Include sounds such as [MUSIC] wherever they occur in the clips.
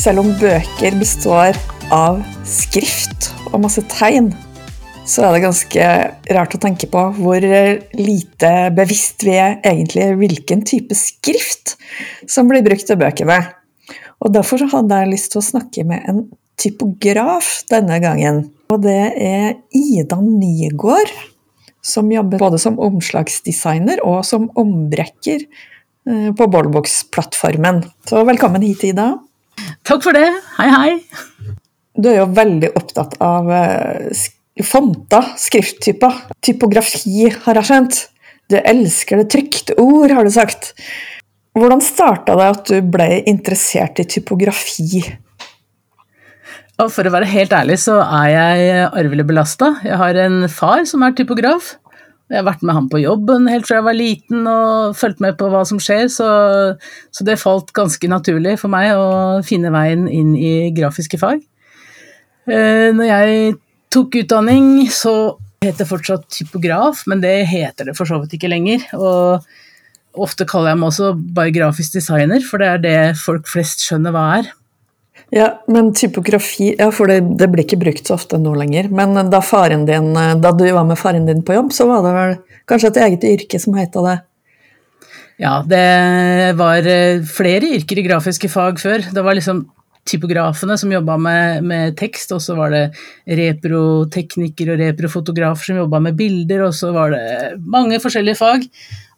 Selv om bøker består av skrift og masse tegn, så er det ganske rart å tenke på hvor lite bevisst vi er egentlig hvilken type skrift som blir brukt til bøkene. Og Derfor hadde jeg lyst til å snakke med en typograf denne gangen. Og det er Ida Nygaard, som jobber både som omslagsdesigner og som ombrekker eh, på Bollbox-plattformen. Så velkommen hit, Ida. Takk for det. Hei, hei. Du er jo veldig opptatt av uh, fonter, skrifttyper. Typografi, har jeg skjønt. Du elsker det trykte ord, har du sagt. Hvordan starta det at du ble interessert i typografi? Og for å være helt ærlig så er jeg arvelig belasta. Jeg har en far som er typograf. Jeg har vært med ham på jobben helt fra jeg var liten og fulgt med på hva som skjer, så, så, det falt ganske naturlig for meg å finne veien inn i grafiske fag. Eh, når jeg tok utdanning, så het det fortsatt typograf, men det heter det for så vidt ikke lenger. Og ofte kaller jeg meg også bare grafisk designer, for det er det folk flest skjønner hva er. Ja, men typografi Ja, for det, det, blir ikke brukt så ofte nå lenger. Men da, din, da du var med faren din på jobb, så var det vel kanskje et eget yrke som het det? Ja, det var eh, flere yrker i grafiske fag før. Det var liksom typografene som jobba med, med, tekst, og så var det reproteknikere og reprofotografer som jobba med bilder, og så var det mange forskjellige fag.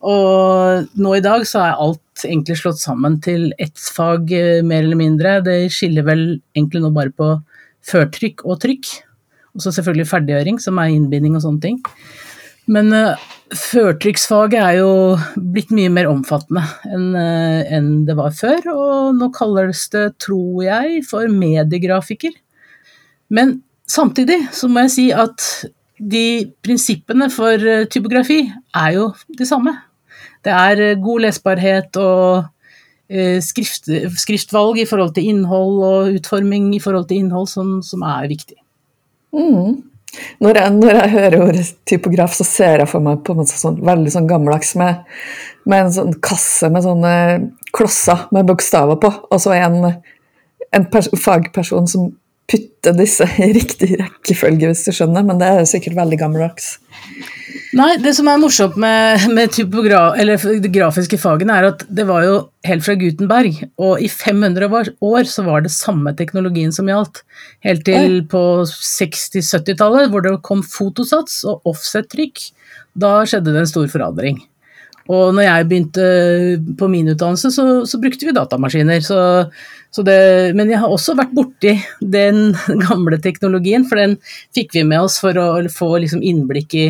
Og nå i dag så er alt egentlig slått sammen til ett fag, eh, mer eller mindre. Det skiller vel egentlig nå bare på førtrykk og trykk. Og så selvfølgelig ferdiggjøring, som er innbinding og sånne ting. Men uh, førtrykksfaget er jo blitt mye mer omfattende enn uh, en det var før, og nå kalles det, tror jeg, for mediegrafiker. Men samtidig så må jeg si at de prinsippene for typografi er jo de samme. Det er god lesbarhet og skrift, skriftvalg i forhold til innhold og utforming i forhold til innhold som, som er viktig. Mm. Når jeg, når jeg, hører ordet typograf, så ser jeg for meg på en sånn, veldig sånn gammeldags med, med, en sånn kasse med sånne klosser med bokstaver på, og så en, en fagperson som putter disse i riktig rekkefølge, hvis du skjønner, men det er sikkert veldig gammeldags. Nei, det som er morsomt med, med de grafiske fagene, er at det var jo helt fra Gutenberg, og i 500 år så var det samme teknologien som gjaldt. Helt til Oi. på 60-70-tallet, hvor det kom fotosats og offset-trykk. Da skjedde det en stor forandring. Og når jeg begynte på min utdannelse, så, så brukte vi datamaskiner. Så, så det, men jeg har også vært borti den [LAUGHS] gamle teknologien, for den fikk vi med oss for å få liksom innblikk i,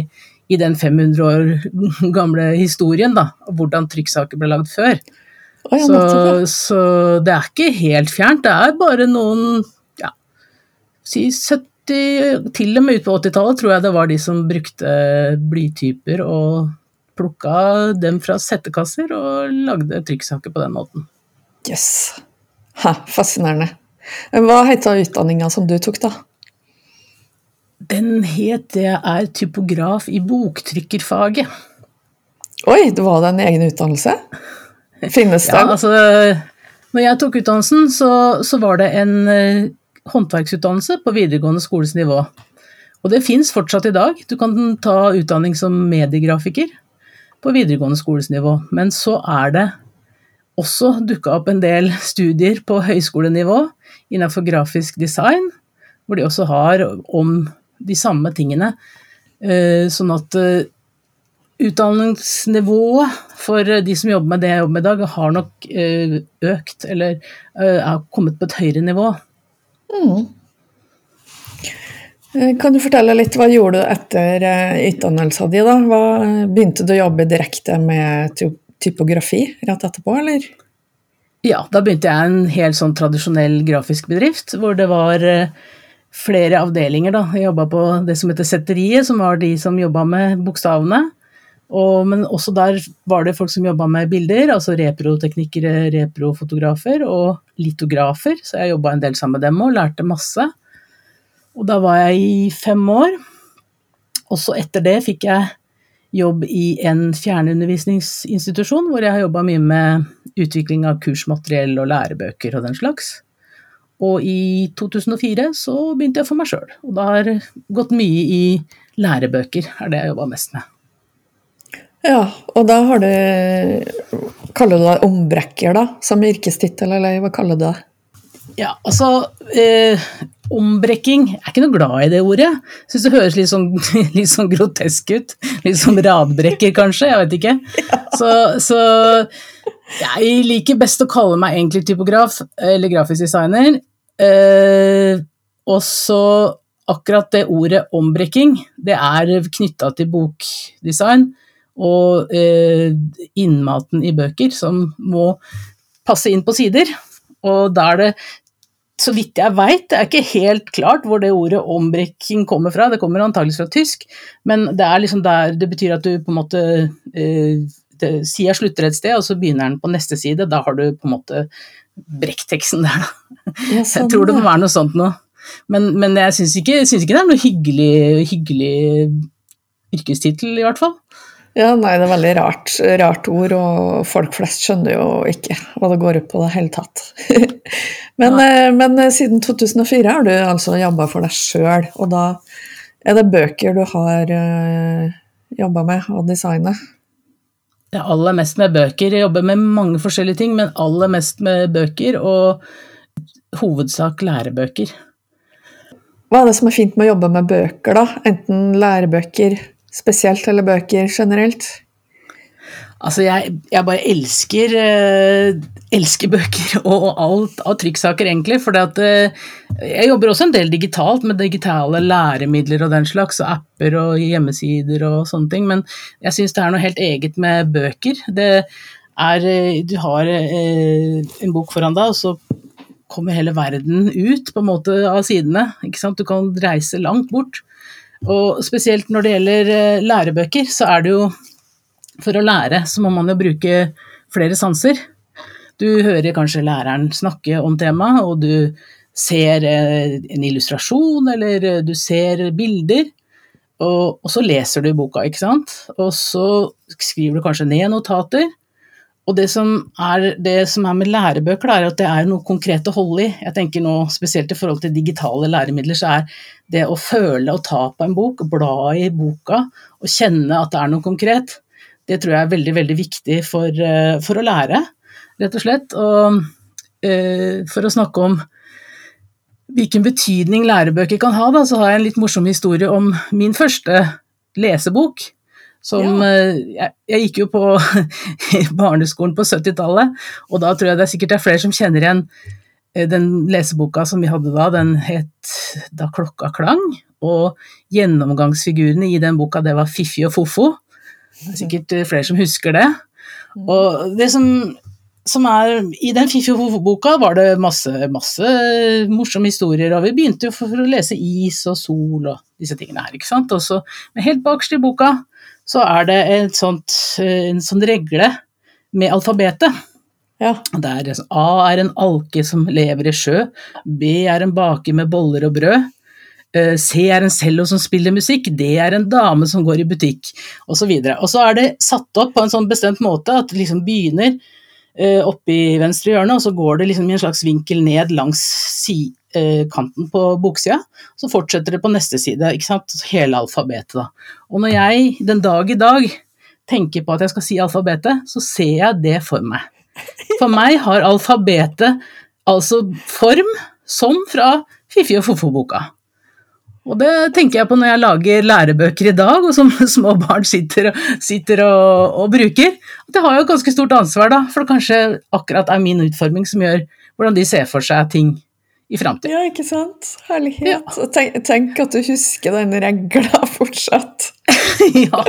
i den 500 år [LAUGHS] gamle historien, da, hvordan trykksaker ble lagd før. Oh, ja, så, så, det er ikke helt fjernt. Det er bare noen ja, si 70 Til og med ut på 80-tallet tror jeg det var de som brukte blytyper og plukka dem fra settekasser og lagde trykksaker på den måten. Jøss. Yes. Fascinerende. Hva heter utdanninga som du tok, da? Den het Jeg er typograf i boktrykkerfaget. Oi, det var det en egen utdannelse? Finnes det? Ja, altså, når jeg tok utdannelsen, så, så var det en uh, håndverksutdannelse på videregående skoles nivå. Og det fins fortsatt i dag. Du kan ta utdanning som mediegrafiker på videregående skoles nivå. Men så er det også dukka opp en del studier på høyskolenivå innenfor grafisk design, hvor de også har om de samme tingene. Eh, sånn at eh, utdanningsnivået for de som jobber med det jeg jobber med i dag, har nok eh, økt, eller er kommet på et høyere nivå. Mm. Kan du fortelle litt, hva gjorde du etter utdannelsen din? da? Hva, begynte du å jobbe direkte med typografi rett etterpå, eller? Ja, da begynte jeg en helt sånn tradisjonell grafisk bedrift, hvor det var flere avdelinger, da. Jeg jobba på det som heter Setteriet, som var de som jobba med bokstavene. Og, men også der var det folk som jobba med bilder, altså reproteknikere, reprofotografer og litografer, så jeg jobba en del sammen med dem og lærte masse. Og da var jeg i fem år. Og så etter det fikk jeg jobb i en fjernundervisningsinstitusjon, hvor jeg har jobba mye med utvikling av kursmateriell og lærebøker og den slags. Og i 2004 så begynte jeg for meg sjøl, og det har gått mye i lærebøker, er det jeg jobba mest med. Ja, og da har du Kaller du det ombrekker, da? Som yrkestittel, eller hva kaller du det? Ja, altså eh, Ombrekking Jeg er ikke noe glad i det ordet. Syns det høres litt sånn, [LAUGHS] litt sånn, grotesk ut. Litt som radbrekker, kanskje. Jeg vet ikke. Så, så, jeg liker best å kalle meg egentlig typograf eller grafisk designer. Eh, og så akkurat det ordet ombrekking, det er knytta til bokdesign og eh, innmaten i bøker som må passe inn på sider. Og da er det, så vidt jeg veit, det er ikke helt klart hvor det ordet ombrekking kommer fra, det kommer antakeligvis fra tysk, men det er liksom der det betyr at du på en måte eh, Sida slutter et sted, og så begynner den på neste side. Da har du på en måte brekkteksten der, da. Ja, [LAUGHS] sånn, jeg tror det må være noe sånt noe. Men, men jeg syns ikke, ikke, det er noe hyggelig, hyggelig yrkestittel, i hvert fall. Ja, nei, det er veldig rart, rart, ord, og folk flest skjønner jo ikke hva det går ut på i det hele tatt. [LAUGHS] men, ja. Eh, men, eh, siden 2004 har du altså jobba for deg sjøl, og da er det bøker du har uh, eh, jobba med og designet? Ja, aller mest med bøker. Jeg jobber med mange forskjellige ting, men aller mest med bøker, og hovedsak lærebøker. Hva er det som er fint med å jobbe med bøker, da? Enten lærebøker, spesielt, eller bøker generelt? Altså, jeg, jeg bare elsker, uh, elsker bøker [LAUGHS] og alt av trykksaker, egentlig. For uh, jeg jobber også en del digitalt, med digitale læremidler og den slags, og apper og hjemmesider og sånne ting, men jeg syns det er noe helt eget med bøker. Det er uh, Du har en bok foran deg, og så kommer hele verden ut på en måte av sidene. ikke sant? Du kan reise langt bort. Og spesielt når det gjelder eh, lærebøker, så er det jo For å lære så må man jo bruke flere sanser. Du hører kanskje læreren snakke om temaet, og du ser eh, en illustrasjon, eller eh, du ser bilder. Og, og så leser du boka, ikke sant. Og så skriver du kanskje ned notater. Og det som, er, det som er med lærebøker, er at det er noe konkret å holde i. Jeg tenker nå Spesielt i forhold til digitale læremidler, så er det å føle og ta på en bok, bla i boka og kjenne at det er noe konkret, det tror jeg er veldig, veldig viktig for, eh, for å lære, rett og slett. Og uh, for å snakke om hvilken betydning lærebøker kan ha, da, så har jeg en litt morsom historie om min første lesebok. Som, ja. Eh, jeg, jeg, gikk jo på [LAUGHS] barneskolen på 70-tallet, og da tror jeg det er sikkert det er flere som kjenner igjen eh, den leseboka som vi hadde da, den het Da klokka klang, og gjennomgangsfigurene i den boka, det var Fiffi og Fofo. Det er sikkert eh, flere som husker det. Mm. Og det som, som er I den Fiffi og Fofo-boka var det masse, masse morsomme historier, og vi begynte jo for å lese is og sol og disse tingene her, ikke sant. Og så, men helt bakerst i boka så er det sånt, en sånn regle med alfabetet. Ja. Der A er en alke som lever i sjø, B er en baker med boller og brød, eh, C er en cello som spiller musikk, D er en dame som går i butikk, osv. Og, så og så er det satt opp på en sånn bestemt måte at det liksom begynner eh, oppe i venstre hjørne, og så går det liksom i en slags vinkel ned langs si, Eh, kanten på boksida, så fortsetter det på neste side. ikke sant? Hele alfabetet, da. Og når jeg den dag i dag tenker på at jeg skal si alfabetet, så ser jeg det for meg. For meg har alfabetet altså form som fra Fifi og Fofo-boka. Og det tenker jeg på når jeg lager lærebøker i dag, og som [LAUGHS] små barn sitter, sitter og, og, bruker. At jeg har jo ganske stort ansvar, da, for det kanskje akkurat er min utforming som gjør hvordan de ser for seg ting i framtida. Ja, ikke sant. Herlighet. Ja. Og tenk, tenk, at du husker den regla [LAUGHS] fortsatt. [LAUGHS] ja.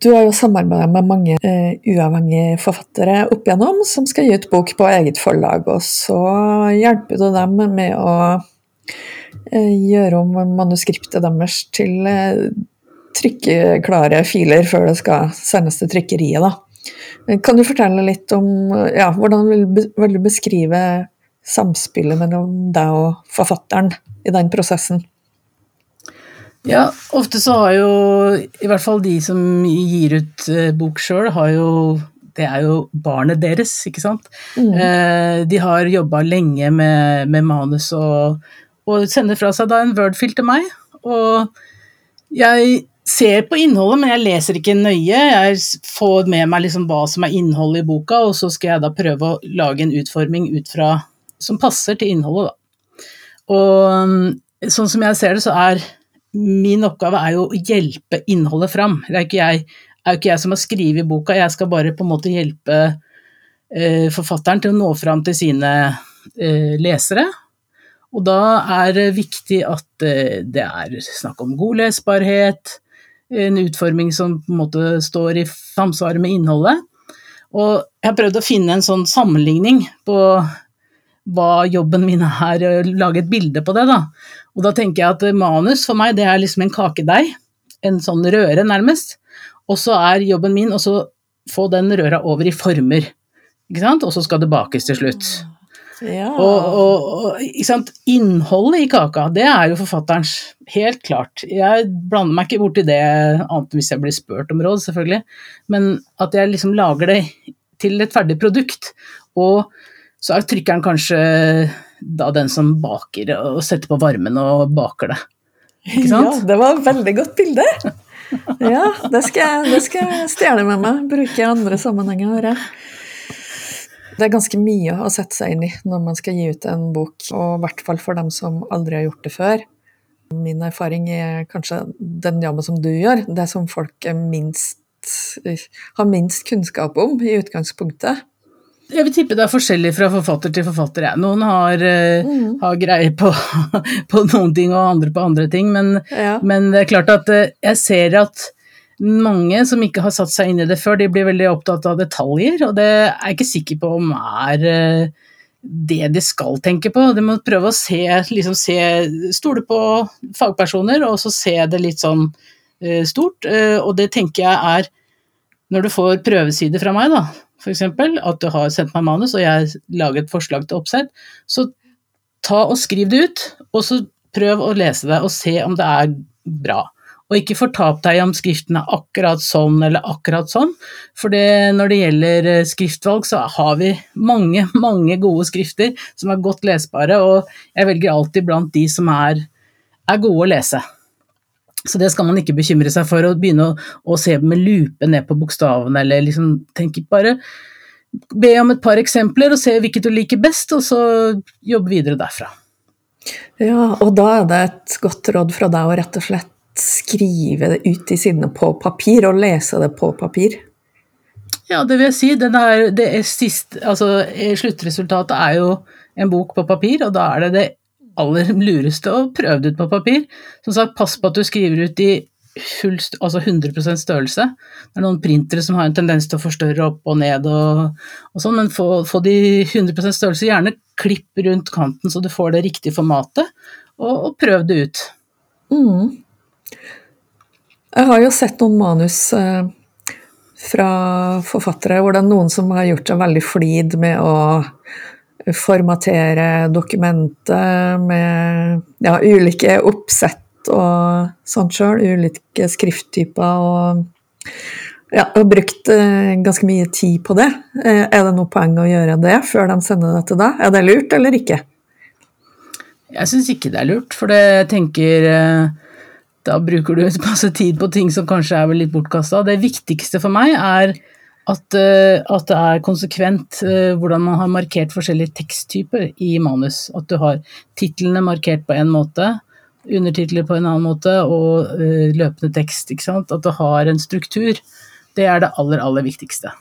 Du har jo samarbeida med mange uh, uavhengige forfattere opp igjennom som skal gi ut bok på eget forlag, og så hjelper du dem med å uh, gjøre om manuskriptet deres til uh, trykkeklare filer før det skal sendes til trykkeriet. Da. Kan du fortelle litt om ja, hvordan vil, vil du beskrive samspillet mellom deg og forfatteren i den prosessen? Ja, ofte så har jo i hvert fall de som gir ut eh, bok sjøl, har jo det er jo barnet deres, ikke sant. Mm. Eh, de har jobba lenge med, med manus og, og, sender fra seg da en Word-fil til meg. Og jeg ser på innholdet, men jeg leser ikke nøye. Jeg får med meg liksom hva som er innholdet i boka, og så skal jeg da prøve å lage en utforming ut fra som passer til innholdet, da. Og mm, sånn som jeg ser det, så er min oppgave er jo å hjelpe innholdet fram. Det er ikke jeg, er ikke jeg som har skrevet boka, jeg skal bare på en måte hjelpe eh, forfatteren til å nå fram til sine eh, lesere. Og da er det viktig at eh, det er snakk om god lesbarhet, en utforming som på en måte står i samsvar med innholdet. Og jeg har prøvd å finne en sånn sammenligning på hva jobben min er, og lage et bilde på det, da. Og da tenker jeg at manus for meg, det er liksom en kakedeig. En sånn røre, nærmest. Og så er jobben min å få den røra over i former. Ikke sant? Og så skal det bakes til slutt. Ja. Og, og, og innholdet i kaka, det er jo forfatterens, helt klart. Jeg blander meg ikke borti det, annet hvis jeg blir spurt om råd, selvfølgelig. Men at jeg liksom lager det til et ferdig produkt. Og så er trykkeren kanskje da den som baker og setter på varmen og baker det. Ikke sant? Ja, det var et veldig godt bilde. Ja, det skal, det skal jeg stjele med meg. Bruke i andre sammenhenger. Det er ganske mye å sette seg inn i når man skal gi ut en bok, og i hvert fall for dem som aldri har gjort det før. Min erfaring er kanskje den jobben som du gjør, det som folk minst, har minst kunnskap om i utgangspunktet. Jeg vil tippe det er forskjellig fra forfatter til forfatter. Ja. Noen har, uh, mm. har greier på, [LAUGHS] på, noen ting og andre på andre ting, men, ja. men det er klart at uh, jeg ser at mange som ikke har satt seg inn i det før, de blir veldig opptatt av detaljer, og det er jeg ikke sikker på om er uh, det de skal tenke på. De må prøve å se, liksom se Stole på fagpersoner, og så se det litt sånn stort. og det tenker jeg er Når du får prøvesider fra meg, da, f.eks., at du har sendt meg manus og jeg lager et forslag til oppsett, så ta og skriv det ut, og så prøv å lese det og se om det er bra. Og ikke fortap deg om skriften er akkurat sånn eller akkurat sånn, for det, når det gjelder eh, skriftvalg, så har vi mange, [LAUGHS] mange gode skrifter som er godt lesbare, og jeg velger alltid blant de som er, er gode å lese. Så det skal man ikke bekymre seg for å begynne å, å se med lupe ned på bokstavene, eller liksom tenke bare Be om et par eksempler og se hvilket du liker best, og så jobbe videre derfra. Ja, og da er det et godt råd fra deg å rett og slett skrive det ut i sidene på papir, og lese det på papir? Ja, det vil jeg si. Er, det er sist, altså, sluttresultatet er jo en bok på papir, og da er det det aller lureste å prøve det ut på papir. Som sagt, pass på at du skriver ut i full, altså 100 størrelse. Det er noen printere som har en tendens til å forstørre opp og ned og, og sånn, men få, få de 100% størrelse. Gjerne klipp rundt kanten så du får det riktige formatet, og, og prøv det ut. Mm. Jeg har jo sett noen manus eh, fra forfattere hvor det er noen som har gjort seg veldig flid med å formatere dokumentet med ja, ulike oppsett og sånt sjøl. Ulike skrifttyper og ja, har brukt eh, ganske mye tid på det. Eh, er det noe poeng å gjøre det før de sender det til deg? Er det lurt eller ikke? Jeg syns ikke det er lurt, for det tenker eh, da bruker du masse tid på ting som kanskje er litt bortkasta. Det viktigste for meg er at, eh, at, det er konsekvent eh, hvordan man har markert forskjellige teksttyper i manus. At du har titlene markert på en måte, undertitler på en annen måte og uh, løpende tekst. ikke sant? At du har en struktur. Det er det aller, aller viktigste.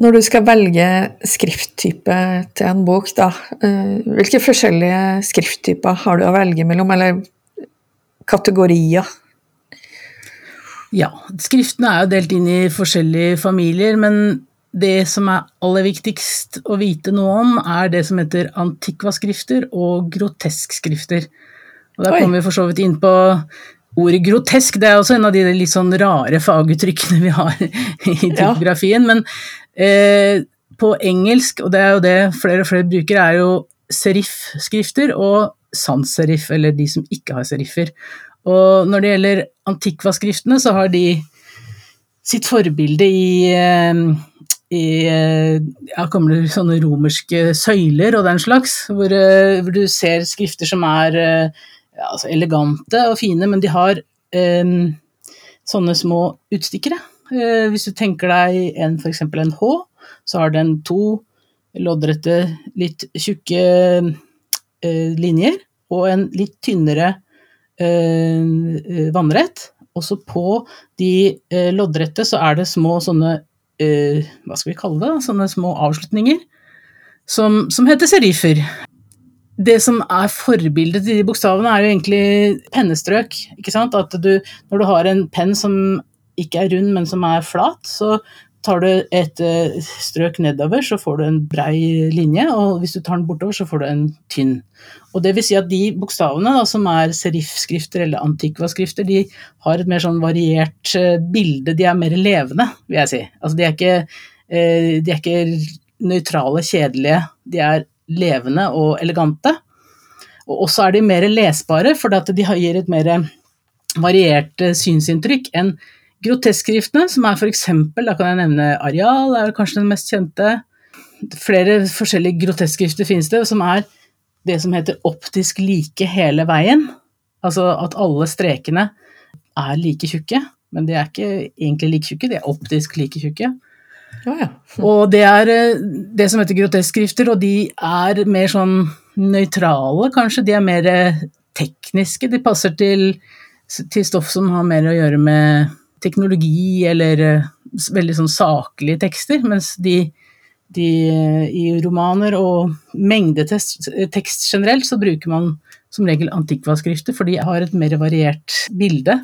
Når du skal velge skrifttype til en bok, da, hvilke forskjellige skrifttyper har du å velge mellom, eller kategorier? Ja, skriftene er jo delt inn i forskjellige familier, men det som er aller viktigst å vite noe om, er det som heter antikvaskrifter og groteskskrifter. Og der kommer vi for så vidt inn på ordet grotesk. Det er også en av de litt sånn rare faguttrykkene vi har i typografien. Ja. Men eh, på engelsk, og det er jo det flere og flere bruker, er jo serif-skrifter og sans-serif, eller de som ikke har seriffer. Og når det gjelder antikvaskriftene, så har de sitt forbilde i, eh, i eh, ja, kommer det sånne romerske søyler og den slags, hvor, eh, hvor du ser skrifter som er ja, altså elegante og fine, men de har um, sånne små utstikkere. Uh, hvis du tenker deg en, eksempel en H, så har den to loddrette, litt tjukke linjer og en litt tynnere vannrett. Også på de loddrette så er det små sånne Hva skal vi kalle det? Sånne små avslutninger som, som heter serifer det som er forbildet til de bokstavene, er jo egentlig pennestrøk. ikke sant? At du, når du har en penn som ikke er rund, men som er flat, så tar du et eh, strøk nedover, så får du en brei linje, og hvis du tar den bortover, så får du en tynn. Og det vil si at de bokstavene da, som er serifskrifter eller antikvaskrifter, de har et mer sånn variert eh, bilde, de er mer levende, vil jeg si. Altså de er ikke, eh, de er ikke nøytrale, kjedelige, de er levende og elegante. Og også er de mer lesbare, for de gir et mer variert synsinntrykk enn groteskskriftene, som er f.eks. Da kan jeg nevne Areal, er kanskje den mest kjente. Flere forskjellige groteskskrifter finnes det, som er det som heter optisk like hele veien. Altså at alle strekene er like tjukke, men de er ikke egentlig like tjukke, de er optisk like tjukke. Ja, ja. [LAUGHS] Og det er eh, det som heter groteskskrifter, og de er mer sånn nøytrale, kanskje. De er mer eh, tekniske. De passer til, til stoff som har mer å gjøre med teknologi eller eh, veldig sånn saklige tekster, mens de, de i romaner og mengdetekst generelt så bruker man som regel antikvaskrifter, for de har et mer variert bilde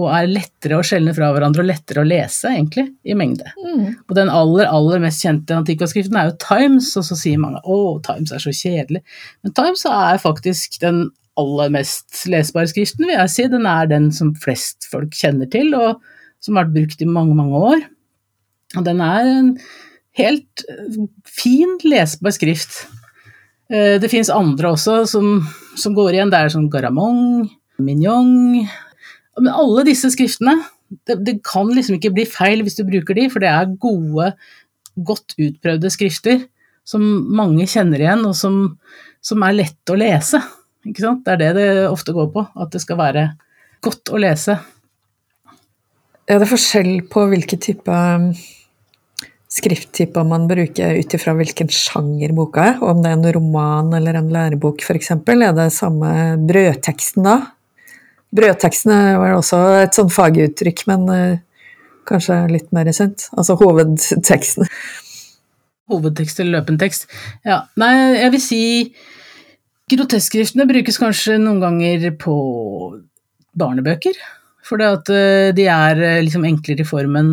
og er lettere å skjelne fra hverandre og lettere å lese, egentlig, i mengde. Mm. Og den aller, aller mest kjente antikvaskriften er jo Times, og så sier mange å, Times er så kjedelig. Men Times er faktisk den aller mest lesbare skriften, vil jeg si. Den er den som flest folk kjenner til, og som har vært brukt i mange, mange år. Og den er en helt fin, lesbar skrift. Eh, det fins andre også som, som, går igjen. Det er sånn Garamong, Mignon men alle disse skriftene, det, det, kan liksom ikke bli feil hvis du bruker de, for det er gode, godt utprøvde skrifter som mange kjenner igjen, og som, som er lett å lese. Det er det det ofte går på, at det skal være godt å lese. Er det forskjell på hvilke type um, skrifttyper man bruker ut ifra hvilken sjanger boka er? Om det er en roman eller en lærebok f.eks., er det samme brødteksten da? Brødtekstene var også et sånn faguttrykk, men uh, kanskje litt mer sent. Altså hovedteksten. Hovedtekst eller løpende tekst. Ja, nei, jeg vil si Groteskskriftene brukes kanskje noen ganger på barnebøker. For det at de er uh, liksom enklere i formen,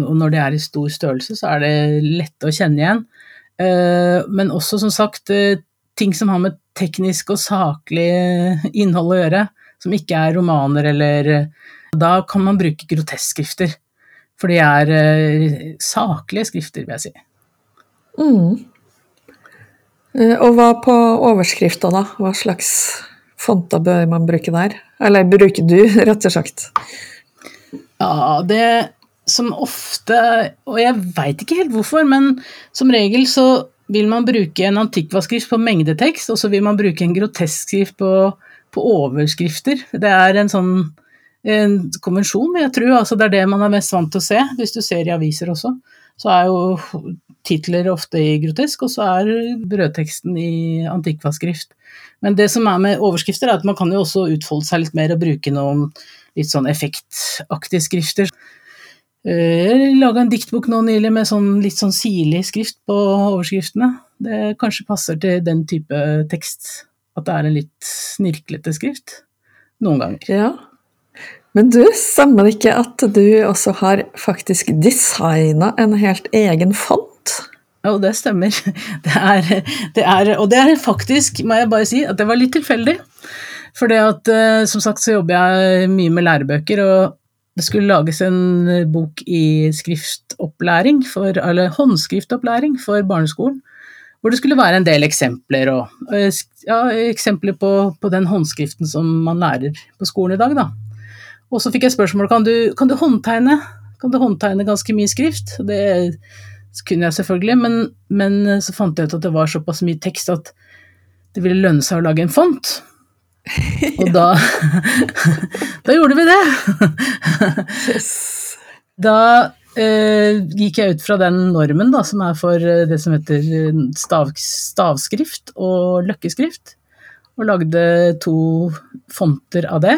og når de er i stor størrelse, så er det lette å kjenne igjen. Men også, som sagt, ting som har med teknisk og saklig innhold å gjøre som ikke er romaner eller Da kan man bruke groteskskrifter. For de er saklige skrifter, vil jeg si. Mm. Og hva på overskrifta, da? Hva slags fonter bør man bruke der? Eller bruker du, [LAUGHS] rett og slett? Ja, det som ofte Og jeg veit ikke helt hvorfor, men som regel så vil man bruke en antikvaskrift på mengdetekst, og så vil man bruke en groteskskrift på på overskrifter. Det er en sånn en konvensjon, jeg tror. Altså det er det man er mest vant til å se, hvis du ser i aviser også. Så er jo titler ofte i grotesk, og så er brødteksten i antikvaskrift. Men det som er med overskrifter, er at man kan jo også utfolde seg litt mer og bruke noen litt sånn effektaktige skrifter. Eh, jeg laga en diktbok nå nylig med sånn litt sånn sirlig skrift på overskriftene. Det kanskje passer til den type tekst at det er en litt snirklete skrift. Noen ganger. Ja. Men du, stemmer det ikke at du også har faktisk designa en helt egen font? Jo, det stemmer. [LAUGHS] Det er, det er, og det er faktisk, må jeg bare si, at det var litt tilfeldig. For det at, eh, som sagt, så jobber jeg mye med lærebøker, og det skulle lages en bok i skriftopplæring, for, eller håndskriftopplæring for barneskolen. Hvor det skulle være en del eksempler, og, eh, ja, eksempler på, på, den håndskriften som man lærer på skolen i dag. Da. Og så fikk jeg spørsmål kan du kan du håndtegne Kan du håndtegne ganske mye skrift. Det kunne jeg selvfølgelig, men, men, så fant jeg ut at det var såpass mye tekst at det ville lønne seg å lage en font. [LAUGHS] Og da [LAUGHS] Da gjorde vi det! Da eh, gikk jeg ut fra den normen da, som er for eh, det som heter eh, stav, stavskrift og løkkeskrift, og lagde to fonter av det.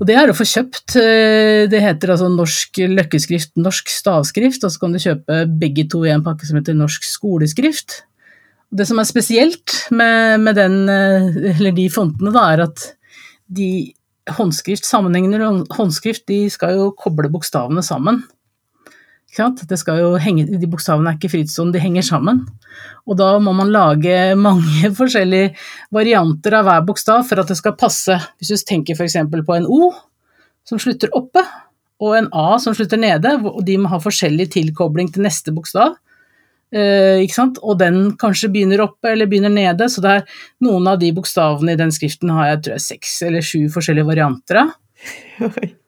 Og det er å få kjøpt. Eh, det heter altså norsk løkkeskrift, norsk stavskrift, og så kan du kjøpe begge to i en pakke som heter norsk skoleskrift. Det som er spesielt med, med den, de fontene, da, er at de håndskrift, sammenhengende håndskrift, de skal jo koble bokstavene sammen. Det skal jo henge, de bokstavene er ikke frittstående, de henger sammen. Og da må man lage [LAUGHS] mange forskjellige varianter av hver bokstav for at det skal passe. Hvis du tenker f.eks. på en O som slutter oppe, og en A som slutter nede, og de må ha forskjellig tilkobling til neste bokstav. Eh, og den kanskje begynner oppe eller begynner nede, så det er noen av de bokstavene i den skriften har jeg tror jeg seks eller sju forskjellige varianter av. [LAUGHS]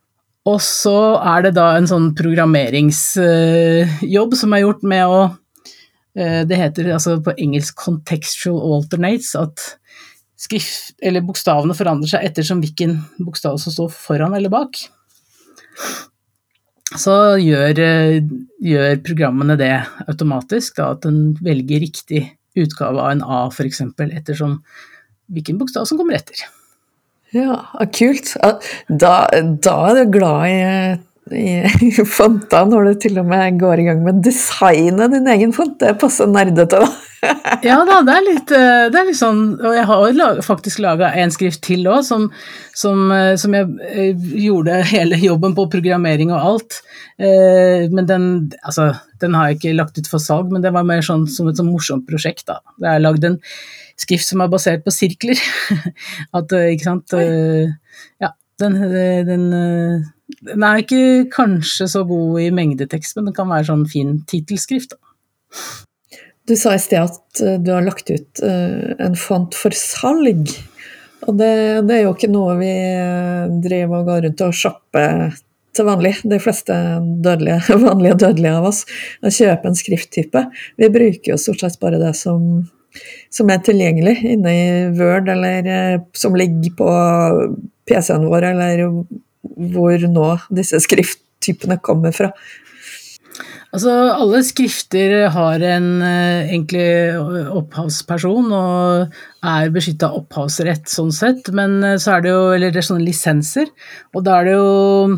Og så er det da en sånn programmeringsjobb som er gjort med å eh, Det heter altså på engelsk 'contextual alternates', at skrift, eller bokstavene forandrer seg ettersom hvilken bokstav som står foran eller bak. Så gjør, gjør programmene det automatisk, da, at den velger riktig utgave av en A f.eks., ettersom hvilken bokstav som kommer etter. Ja, kult. Da, da er du glad i, i [LAUGHS] fonta når du til og med går i gang med å designe din egen font. Det passer nerdete, da. [LAUGHS] ja da, det er litt, eh, det er litt sånn Og jeg har faktisk laga en skrift til òg, som, som, eh, som, jeg eh, gjorde hele jobben på programmering og alt. Men den, altså, den har jeg ikke lagt ut for salg, men det var mer sånn som et sånn morsomt prosjekt. da. Jeg har lagd en skrift som er basert på sirkler. [LAUGHS] At, eh, ikke sant Oi. Ja, den, den, den, er ikke kanskje så god i mengdetekst, men den kan være sånn fin tittelskrift. Du sa i sted at eh, du har lagt ut eh, en font for salg. Og det, det er jo ikke noe vi driver og går rundt og shopper til vanlig, de fleste dødelige, [LAUGHS] vanlige dødelige av oss, å kjøpe en skrifttype. Vi bruker jo stort sett bare det som som er tilgjengelig inne i Word, eller eh, som ligger på PC-en vår, eller hvor nå disse skrifttypene kommer fra. Altså, alle skrifter har en uh, egentlig opphavsperson og er beskytta opphavsrett sånn sett, men uh, så er det jo Eller det er sånne lisenser, og da er det jo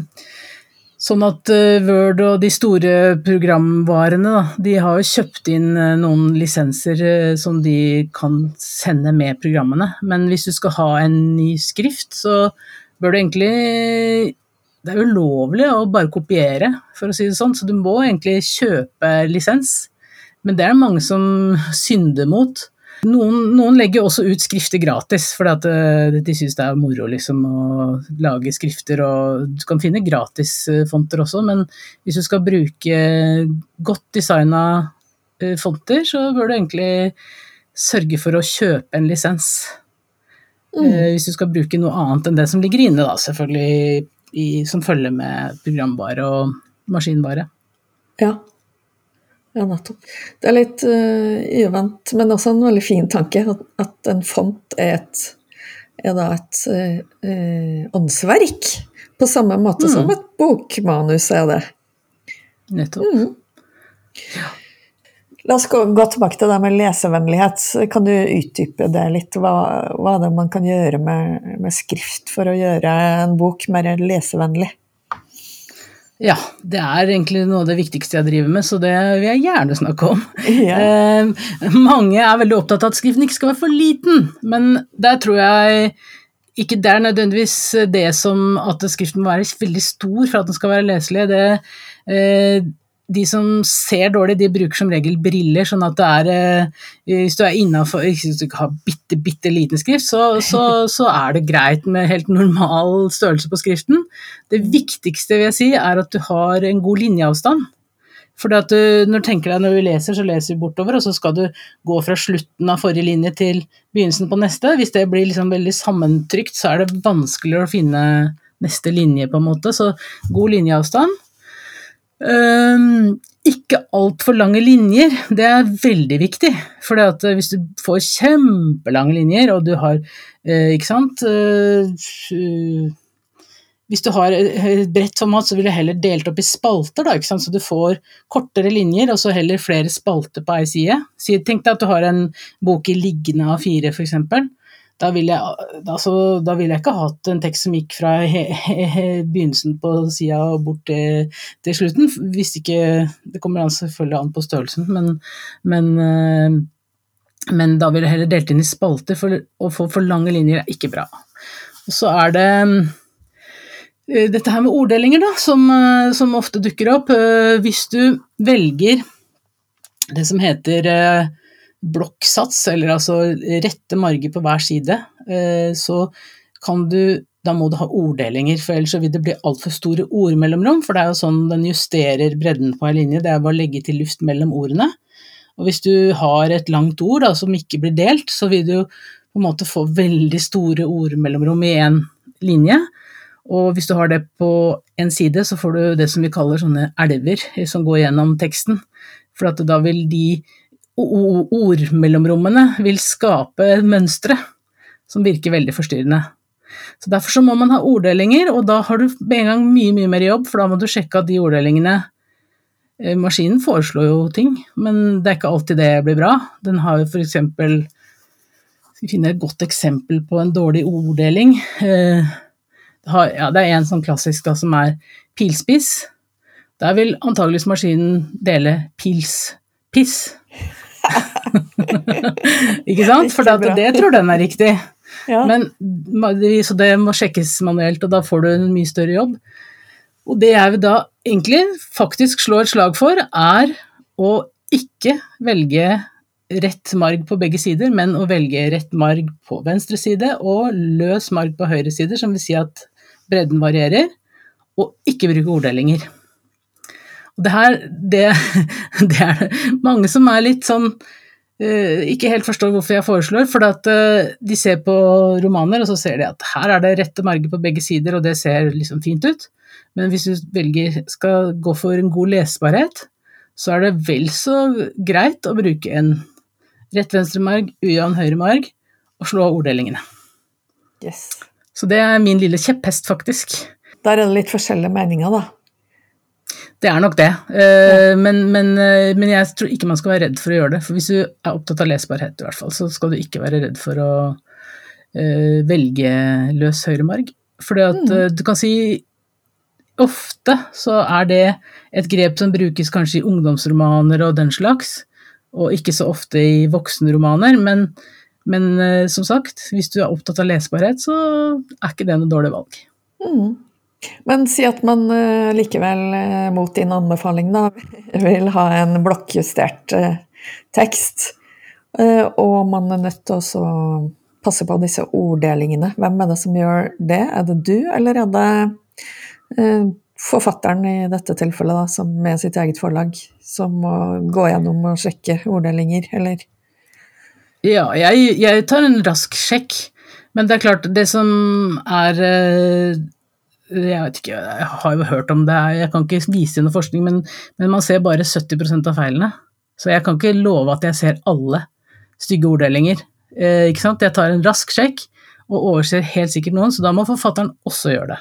Sånn at uh, Word og de store programvarene, de har jo kjøpt inn uh, noen lisenser uh, som de kan sende med programmene. Men hvis du skal ha en ny skrift, så bør du egentlig Det er ulovlig å bare kopiere, for å si det sånn, så du må egentlig kjøpe lisens. Men det er det mange som synder mot. Noen, noen, legger også ut skrifter gratis, fordi eh, de syns det er moro liksom, å lage skrifter. og Du kan finne gratisfonter også, men hvis du skal bruke godt designa eh, fonter, så bør du egentlig sørge for å kjøpe en lisens. Mm. Eh, hvis du skal bruke noe annet enn det som ligger inne, da, selvfølgelig i, som følger med programvare og maskinvare. Ja, ja, nettopp. Det er litt uh, uvant, men også en veldig fin tanke. At, at en font er et, er et uh, åndsverk. På samme måte mm. som et bokmanus er det. Nettopp. Mm. La oss gå, gå, tilbake til det med lesevennlighet. Kan du utdype det litt? Hva, hva er det man kan gjøre med, med skrift for å gjøre en bok mer lesevennlig? Ja, det er egentlig noe av det viktigste jeg driver med, så det vil jeg gjerne snakke om. [LAUGHS] Ja. Eh, mange er veldig opptatt av at skriften ikke skal være for liten, men der tror jeg ikke det er nødvendigvis det som at skriften må være veldig stor for at den skal være leselig. Det, eh, de som ser dårlig, de bruker som regel briller, sånn at det er eh, Hvis du er innafor Hvis du ikke har bitte, bitte liten skrift, så, så, så, er det greit med helt normal størrelse på skriften. Det viktigste vil jeg si, er at du har en god linjeavstand. For når du tenker deg når vi leser, så leser vi bortover, og så skal du gå fra slutten av forrige linje til begynnelsen på neste. Hvis det blir liksom veldig sammentrykt, så er det vanskeligere å finne neste linje, på en måte. Så god linjeavstand. Um, ikke altfor lange linjer, det er veldig viktig. For hvis du får kjempelange linjer, og du har uh, Ikke sant uh, Hvis du har et bredt format, så vil du heller delt opp i spalter, da, så du får kortere linjer og så heller flere spalter på ei side. Tenk deg at du har en bok i liggende av fire, f.eks da ville jeg, altså, vil jeg ikke hatt en tekst som gikk fra he, he, he, begynnelsen på sida og bort til, til, slutten. Hvis ikke Det kommer selvfølgelig an på størrelsen, men, men, eh, men da ville jeg heller delt inn i spalter, for å få for lange linjer er ikke bra. Og så er det eh, dette her med orddelinger, da, som, eh, som ofte dukker opp. Hvis du velger det som heter blokksats, eller altså rette marger på hver side, eh, så kan du da må du ha orddelinger, for ellers vil det bli altfor store ord mellomrom. For det er jo sånn den justerer bredden på ei linje, det er bare å legge til luft mellom ordene. Og hvis du har et langt ord da, som ikke blir delt, så vil du på en måte få veldig store ordmellomrom i én linje. Og hvis du har det på en side, så får du det som vi kaller sånne elver som går gjennom teksten. For da vil de ordmellomrommene vil skape mønstre som virker veldig forstyrrende. Så Derfor så må man ha orddelinger, og da har du med en gang mye mye mer jobb, for da må du sjekke at de orddelingene eh, Maskinen foreslår jo ting, men det er ikke alltid det blir bra. Den har jo f.eks. Skal finne et godt eksempel på en dårlig orddeling? Eh, ja, det er en sånn klassisk da, som er pilspiss. Der vil antageligvis maskinen dele pils-piss. [LAUGHS] ikke sant? For det, det tror den er riktig. Ja. Men, så det må sjekkes manuelt, og da får du en mye større jobb. Og det jeg vil da egentlig faktisk slå et slag for, er å ikke velge rett marg på begge sider, men å velge rett marg på venstre side og løs marg på høyre side, som vil si at bredden varierer, og ikke bruke orddelinger. Det her, det, [LAUGHS] det er mange som er litt sånn Uh, ikke helt forstår hvorfor jeg foreslår, for at uh, de ser på romaner, og så ser de at her er det rette marger på begge sider, og det ser liksom fint ut. Men hvis du velger, skal gå for en god lesbarhet, så er det vel så greit å bruke en rett venstre marg, ujevn høyre marg, og slå orddelingene. Yes. Så det er min lille kjepphest, faktisk. Der er det litt forskjellige meninger, da. Det er nok det, uh, men, men, uh, men, jeg tror ikke man skal være redd for å gjøre det. For hvis du er opptatt av lesbarhet, i hvert fall, så skal du ikke være redd for å uh, velge løs høyremarg. For mm. du kan si ofte så er det et grep som brukes kanskje i ungdomsromaner og den slags, og ikke så ofte i voksenromaner, men, men som sagt, hvis du er opptatt av lesbarhet, så er ikke det noe dårlig valg. Mm. Men si at man uh, likevel, uh, mot din anbefaling, da, [LAUGHS] vil ha en blokkjustert uh, tekst, og man er nødt til å passe på disse orddelingene. Hvem er det som gjør det? Er det du, eller er det forfatteren i dette tilfellet, da, som med sitt eget forlag, som må gå gjennom og sjekke orddelinger, eller? Ja, jeg, jeg tar en rask sjekk. Men det er klart, det som er jeg vet ikke, jeg har jo hørt om det, jeg kan ikke vise noe forskning, men, men, man ser bare 70% av feilene. Så jeg kan ikke love at jeg ser alle stygge orddelinger. Eh, ikke sant? Jeg tar en rask sjekk og overser helt sikkert noen, så da må forfatteren også gjøre det.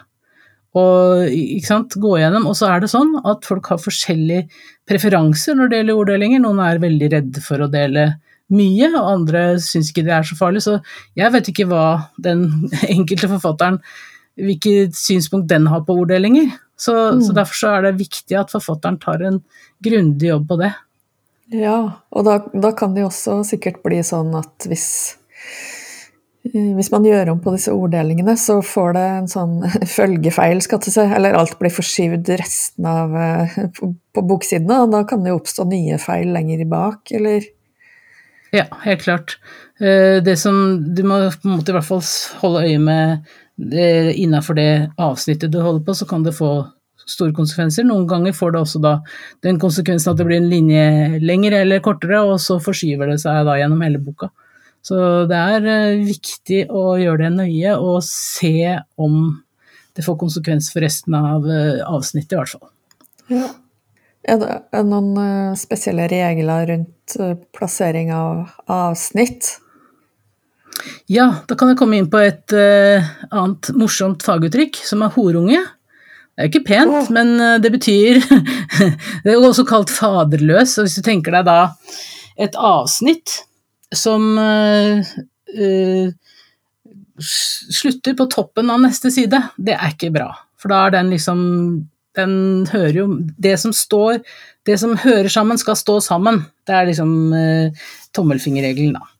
Og ikke sant, gå gjennom, og så er det sånn at folk har forskjellige preferanser når det gjelder orddelinger. Noen er veldig redde for å dele mye, og andre syns ikke det er så farlig. Så jeg vet ikke hva den [LAUGHS] enkelte forfatteren hvilket synspunkt den har på orddelinger. Så, mm. så, derfor så er det viktig at forfatteren tar en grundig jobb på det. Ja, og da, da, kan det jo også sikkert bli sånn at hvis Eh, hvis man gjør om på disse orddelingene, så får det en sånn [LAUGHS] følgefeil, skal til seg, eller alt blir forskyvd resten av eh, på, på boksidene, og da kan det jo oppstå nye feil lenger bak, eller Ja, helt klart. Eh, det som Du må på en måte i hvert fall holde øye med innafor det avsnittet du holder på, så kan det få store konsekvenser. Noen ganger får det også da den konsekvensen at det blir en linje lengre eller kortere, og så forskyver det seg da gjennom hele boka. Så det er eh, viktig å gjøre det nøye og se om det får konsekvens for resten av eh, avsnittet, i hvert fall. Ja. Er det noen eh, spesielle regler rundt plassering av avsnitt? Ja, da kan jeg komme inn på et annet morsomt faguttrykk, som er horunge. Det er jo ikke pent, oh. men det betyr [LAUGHS] Det er jo også kalt faderløs, og hvis du tenker deg da et avsnitt som uh, slutter på toppen av neste side, det er ikke bra. For da er den liksom Den hører jo Det som står Det som hører sammen, skal stå sammen. Det er liksom uh, tommelfingerregelen, da.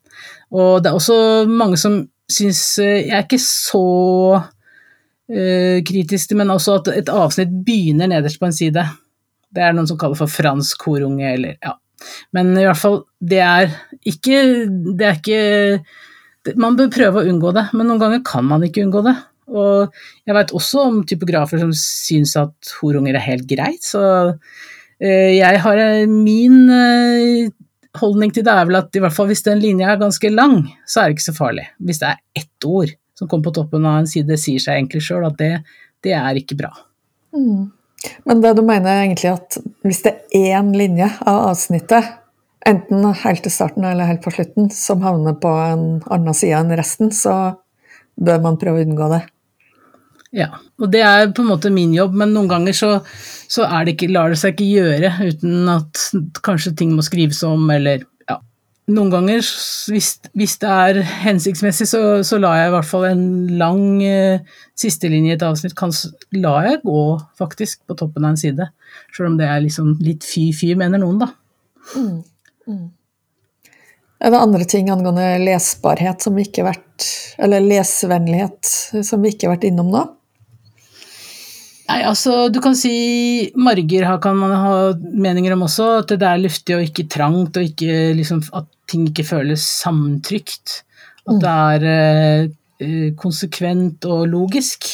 Og det er også mange som syns uh, Jeg er ikke så kritisk til, men også at et avsnitt begynner nederst på en side. Det er noen som kaller for fransk korunge, eller ja, men i hvert fall, det er ikke Det er ikke Man bør prøve å unngå det, men noen ganger kan man ikke unngå det. Og jeg veit også om typografer som syns at horunger er helt greit, så eh, jeg har eh, min eh, holdning til det er vel at i hvert fall hvis den linja er ganske lang, så er det ikke så farlig. Hvis det er ett ord som kommer på toppen av en side, sier seg egentlig sjøl at det, det, er ikke bra. Mm. Men det du mener er egentlig at hvis det er én linje av avsnittet, enten helt til starten eller helt på slutten, som havner på en annen side enn resten, så bør man prøve å unngå det. Ja, og det er på en måte min jobb, men noen ganger så, så det ikke, lar det seg ikke gjøre uten at kanskje ting må skrives om, eller noen ganger, hvis, hvis, det er hensiktsmessig, så, så lar jeg i hvert fall en lang eh, sistelinje i et avsnitt kan, lar jeg gå faktisk på toppen av en side. Selv om det er liksom litt fy-fy, mener noen, da. Mm. Mm. Er det andre ting angående lesbarhet som vi ikke har vært Eller lesevennlighet som vi ikke har vært innom nå? Nei, altså du kan si marger kan man ha meninger om også, at det er luftig og ikke trangt, og ikke, liksom, at ting ikke føles samtrykt. At det er eh, konsekvent og logisk.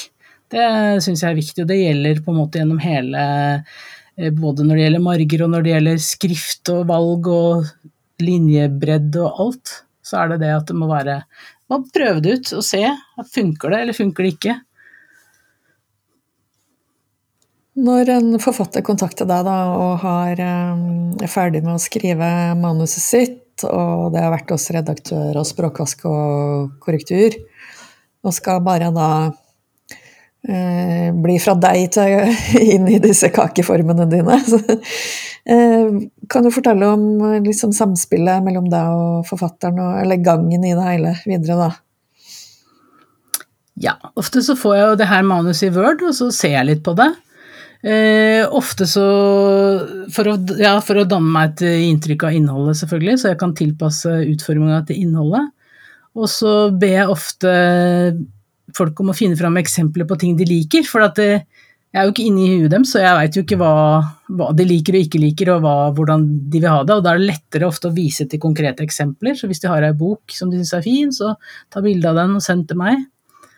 Det syns jeg er viktig, og det gjelder på en måte gjennom hele eh, Både når det gjelder marger og når det gjelder skrift og valg og linjebredd og alt, så er det det at det må være Man prøve det ut og se. Funker det, eller funker det ikke? Når en forfatter kontakter deg da, og har, er ferdig med å skrive manuset sitt, og det har vært hos redaktør og språkvask og korrektur, og skal bare da eh, bli fra deg til [LAUGHS] inn i disse kakeformene dine [LAUGHS] så, eh, Kan du fortelle om liksom, samspillet mellom deg og forfatteren, og, eller gangen i det hele videre, da? Ja, ofte så får jeg jo det her manuset i Word, og så ser jeg litt på det. Eh, ofte så for å, ja, for å, danne meg et inntrykk av innholdet, selvfølgelig, så jeg kan tilpasse utforminga til innholdet. Og så ber jeg ofte folk om å finne fram eksempler på ting de liker. For det, jeg er jo ikke inne i huet dem, så jeg veit jo ikke hva, hva, de liker og ikke liker, og hva, hvordan de vil ha det. Og da er det lettere ofte å vise til konkrete eksempler. Så hvis de har ei bok som de syns er fin, så ta bilde av den og send til meg.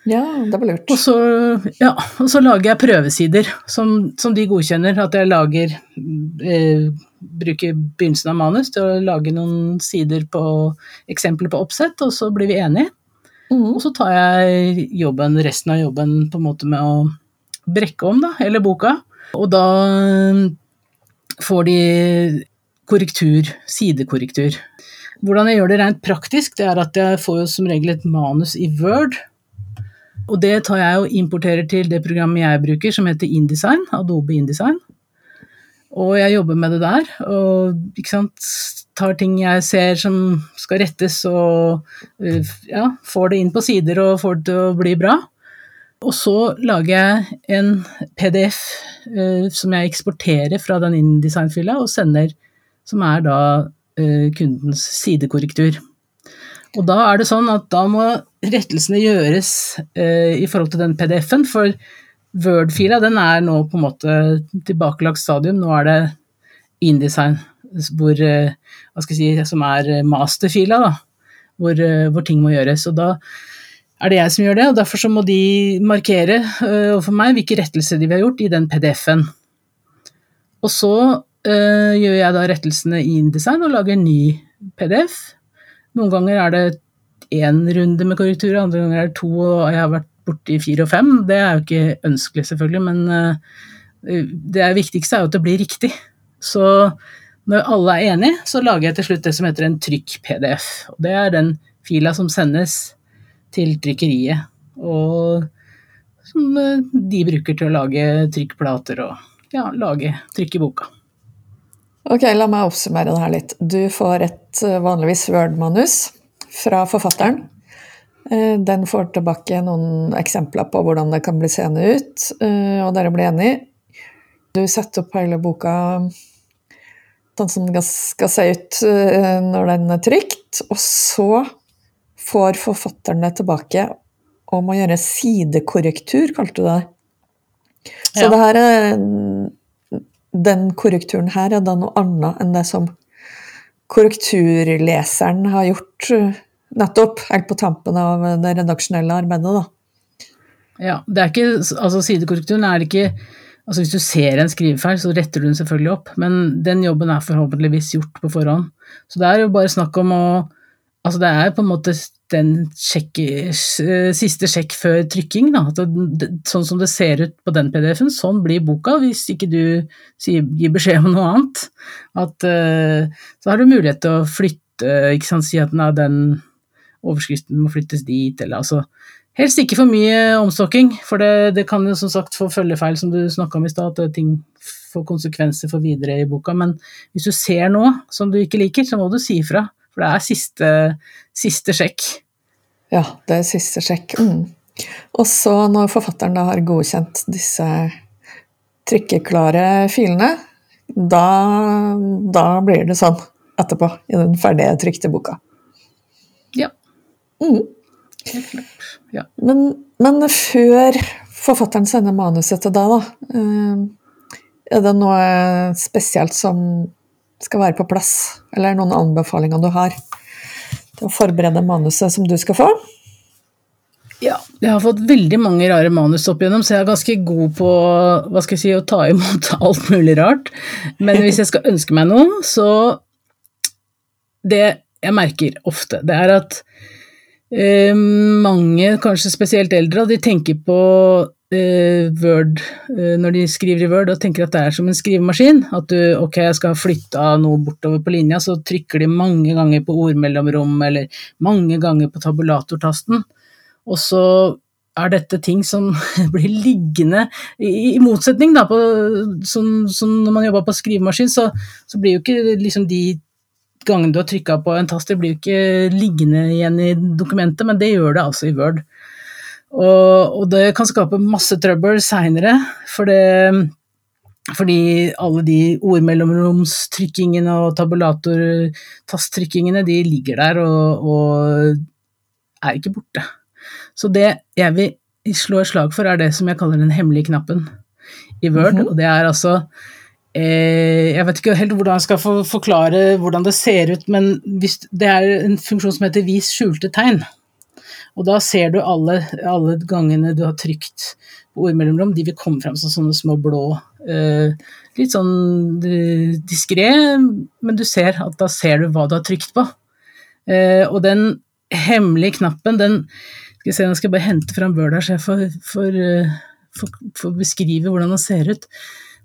Ja, det var lurt. Og så, ja, og så lager jeg prøvesider som, som, de godkjenner. At jeg lager eh, Bruker begynnelsen av manus til å lage noen sider på eksempler på oppsett, og så blir vi enige. Mm. Og så tar jeg jobben, resten av jobben på en måte med å brekke om, da, eller boka. Og da får de korrektur, sidekorrektur. Hvordan jeg gjør det rent praktisk, det er at jeg får jo som regel et manus i Word og det tar jeg og importerer til det programmet jeg bruker, som heter InDesign, Adobe InDesign. Og jeg jobber med det der, og sant, tar ting jeg ser som skal rettes, og øh, ja, får det inn på sider og får det til å bli bra. Og så lager jeg en PDF uh, som jeg eksporterer fra den InDesign-fylla og sender, som er da uh, kundens sidekorrektur. Og da er det sånn at da må rettelsene gjøres eh, i forhold til den PDF-en, for Word-fila den er nå på en måte tilbakelagt stadium. Nå er det InDesign hvor, eh, hva skal jeg si, som er masterfila, da, hvor, eh, hvor, ting må gjøres. Og da er det jeg som gjør det, og derfor så må de markere uh, overfor meg hvilke rettelser de har gjort i den PDF-en. Og så uh, gjør jeg da rettelsene i InDesign og lager en ny PDF. Noen ganger er det én runde med korrektur, andre ganger er det to, og jeg har vært borti fire og fem. Det er jo ikke ønskelig, selvfølgelig, men eh, det viktigste er jo at det blir riktig. Så når alle er enige, så lager jeg til slutt det som heter en trykk-PDF. Og det er den fila som sendes til trykkeriet, og som eh, de bruker til å lage trykkplater og ja, lage trykk i boka. Ok, la meg oppsummere det her litt. Du får et eh, vanligvis Word-manus fra forfatteren. Eh, den får tilbake noen eksempler på hvordan det kan bli seende ut, eh, og dere blir enige. Du setter opp hele boka sånn som den skal se ut når den er trygt, og så får forfatteren det tilbake om å gjøre sidekorrektur, kalte du det. Så ja. det her er den korrekturen her er da noe annet enn det som korrekturleseren har gjort eh, nettopp, helt på tampen av det redaksjonelle arbeidet, da. Ja, det er ikke, altså Sidekorrekturen er ikke altså Hvis du ser en skrivefeil, så retter du den selvfølgelig opp, men den jobben er forhåpentligvis gjort på forhånd. Så det er jo bare snakk om å Altså det er på en måte den sjekk, siste sjekk før trykking, da. sånn som det ser ut på den PDF-en, sånn blir boka, hvis ikke du gir beskjed om noe annet. At, uh, så har du mulighet til å flytte, ikke sant, si at den overskriften må flyttes dit, eller altså Helst ikke for mye omstokking, for det, det kan jo som sagt få følgefeil, som du snakka om i stad, at ting får konsekvenser for videre i boka. Men hvis du ser noe som du ikke liker, så må du si ifra. For det er siste, siste sjekk. Ja, det er siste sjekk. Mm. Og så, når forfatteren da har godkjent disse trykkeklare filene, da, da blir det sånn etterpå, i den ferdige trykte boka. Ja. Mm. Ja. Men, men, før forfatteren sender manuset til deg, da, eh, er det noe spesielt som skal være på plass, eller noen anbefalinger du har til å forberede manuset som du skal få? Ja, jeg har fått veldig mange rare manus opp igjennom, så jeg er ganske god på hva skal jeg si, å ta imot [LAUGHS] alt mulig rart. Men hvis jeg skal ønske meg noe, så Det jeg merker ofte, det er at eh, mange, kanskje spesielt eldre, de tenker på Word eh, når de skriver i Word og tenker at det er som en skrivemaskin. At du ok, jeg skal flytte noe bortover på linja, så trykker de mange ganger på ordmellomrom eller mange ganger på tabulatortasten. Og så er dette ting som [LAUGHS] blir liggende, i, motsetning da, på, som, som, når man jobber på skrivemaskin, så, så blir jo ikke liksom de gangene du har trykka på en tast, det blir jo ikke liggende igjen i dokumentet, men det gjør det altså i Word. Og, og det kan skape masse trøbbel seinere, for fordi alle de ordmellomromstrykkingene og tabulatortasttrykkingene, de ligger der og, og, er ikke borte. Så det jeg vil slå et slag for, er det som jeg kaller den hemmelige knappen i Word. Mm -hmm. Og det er altså eh, Jeg vet ikke helt hvordan jeg skal forklare hvordan det ser ut, men hvis, det er en funksjon som heter vis skjulte tegn. Og da ser du alle, alle gangene du har trykt på rom, de vil komme frem som sånne små blå. Eh, litt sånn uh, diskré, men du ser at da ser du hva du har trykt på. Eh, og den hemmelige knappen, den skal jeg se, Nå skal jeg bare hente fram Word her, så jeg får, får, uh, får, får, beskrive hvordan den ser ut.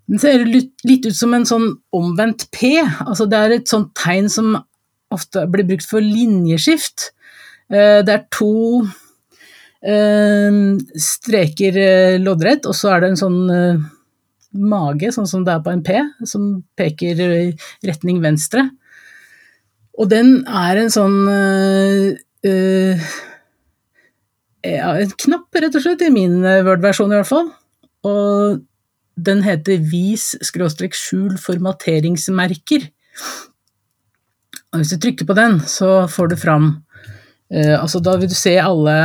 Den ser litt ut som en sånn omvendt P. Altså det er et sånt tegn som ofte blir brukt for linjeskift. Eh, det er to eh, streker eh, loddrett, og så er det en sånn mage, sånn som det er på en P, som peker i retning venstre. Og den er en sånn ja, en knapp, rett og slett, i min Word-versjon i hvert fall. Og den heter vis skjul formateringsmerker. Og hvis du trykker på den, så får du fram altså da vil du se alle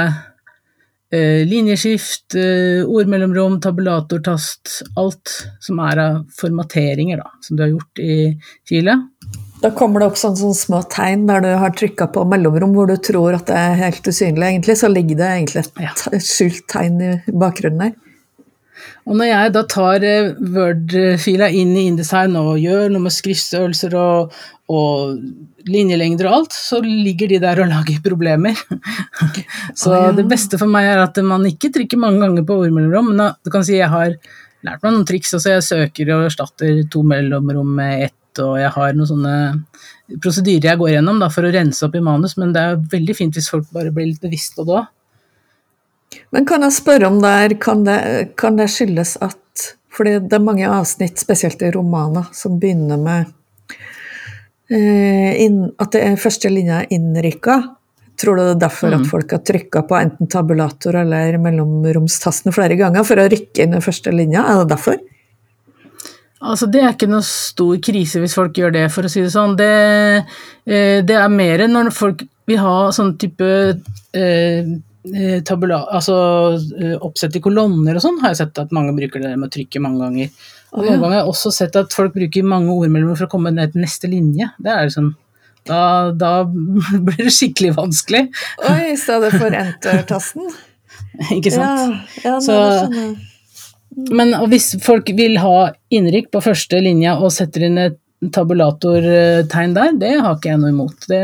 eh, linjeskift, eh, ordmellomrom, tabulatortast, alt som er av formateringer da, som du har gjort i filet. Da kommer det opp sånne, sånne små tegn der du har trykka på mellomrom hvor du tror at det er helt usynlig, egentlig. Så ligger det egentlig et skjult tegn i bakgrunnen der. Og når jeg da tar eh, Word-fila inn i InDesign og gjør noe med skriftstørrelser og, og linjelengder og alt, så ligger de der og lager problemer. [LAUGHS] så ja. det beste for meg er at man ikke trykker mange ganger på ordmellomrom, men du kan si jeg har lært meg noen triks, altså jeg søker og erstatter to mellomrom med ett, og jeg har noen sånne prosedyrer jeg går gjennom da, for å rense opp i manus, men det er veldig fint hvis folk bare blir litt bevisst på det òg. Men kan jeg spørre om der, kan det, kan det skyldes at fordi det er mange avsnitt, spesielt i romaner, som begynner med eh, inn, at det er første linja er innrykka. Tror du det er derfor at folk har trykka på enten tabulator eller mellomromstasten flere ganger for å rykke inn i første linja? Er det derfor? Altså, det er ikke noe stor krise hvis folk gjør det, for å si det sånn. Det, eh, det er mer når folk vil ha sånn type eh, tabula, altså eh, oppsett i kolonner og sånn, har jeg sett at mange bruker det med å trykke mange ganger. Og noen ja. ganger har jeg også sett at folk bruker mange ordmeldinger for å komme ned til neste linje. Det er liksom da, da [LAUGHS] blir det skikkelig vanskelig, Oi, i stedet for enter-tasten? [LAUGHS] ikke sant? Ja, ja Så-. Men hvis folk vil ha innrykk på første linja og setter inn et tabulatortegn der, det har ikke jeg noe imot. Det,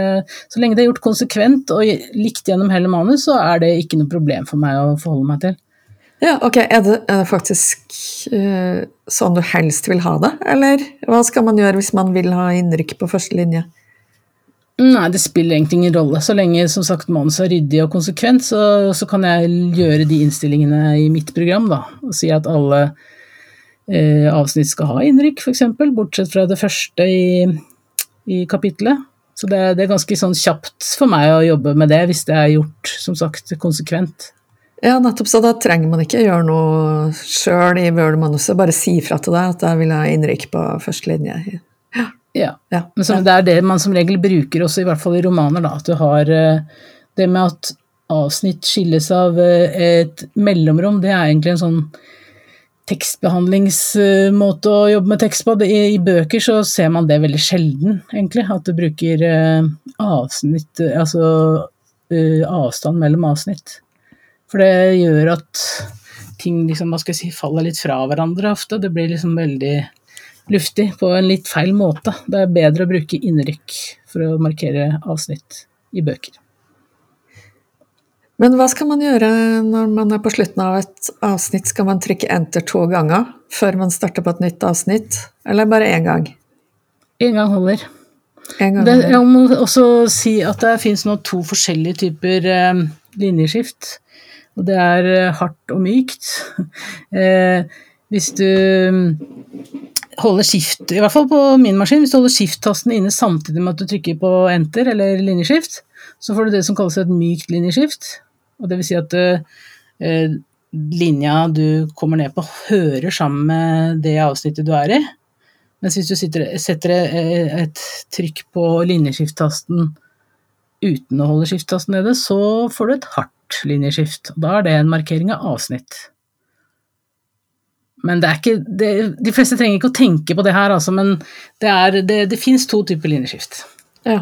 så lenge det er gjort konsekvent og likt gjennom hele manus, så er det ikke noe problem for meg å forholde meg til. Ja, ok. Er det, er det faktisk uh, sånn du helst vil ha det, eller hva skal man gjøre hvis man vil ha innrykk på første linje? Nei, det spiller egentlig ingen rolle. Så lenge som sagt manuset er ryddig og konsekvent, så, så kan jeg gjøre de innstillingene i mitt program, da. Og si at alle avsnitt skal ha innrykk, f.eks., bortsett fra det første i, i kapittelet. Så det, det er ganske sånn kjapt for meg å jobbe med det, hvis det er gjort, som sagt, konsekvent. Ja, nettopp, så da trenger man ikke gjøre noe sjøl i Word-manuset, bare si fra til deg at jeg vil ha innrykk på første linje. Ja. Ja, Men så, det er det man som regel bruker også, i hvert fall i romaner, da. At du har eh, det med at avsnitt skilles av eh, et mellomrom, det er egentlig en sånn tekstbehandlingsmåte å jobbe med tekst på. I, bøker så ser man det veldig sjelden, egentlig. At du bruker eh, avsnitt eh, Altså eh, avstand mellom avsnitt. For det gjør at ting liksom, hva skal jeg si, faller litt fra hverandre ofte. Det blir liksom veldig luftig på en litt feil måte. Det er bedre å bruke innrykk for å markere avsnitt i bøker. Men hva skal man gjøre når man er på slutten av et avsnitt? Skal man trykke enter to ganger før man starter på et nytt avsnitt, eller bare én gang? En gang holder. En gang Det, holder. jeg må også si at det finnes nå to forskjellige typer eh, linjeskift. Og det er eh, hardt og mykt. [LAUGHS] Eh, hvis du mm, holder skift, i hvert fall på min maskin, hvis du holder skift-tasten inne samtidig med at du trykker på enter eller linjeskift, så får du det som kalles et mykt linjeskift. Og det vil si at eh, linja du kommer ned på, hører sammen med det avsnittet du er i. Mens hvis du sitter, setter eh, et trykk på linjeskift-tasten uten å holde skift-tasten nede, så får du et hardt linjeskift. Da er det en markering av avsnitt. Men det er ikke, det, de fleste trenger ikke å tenke på det her, altså, men det, er, det, det fins to typer linjeskift. Ja.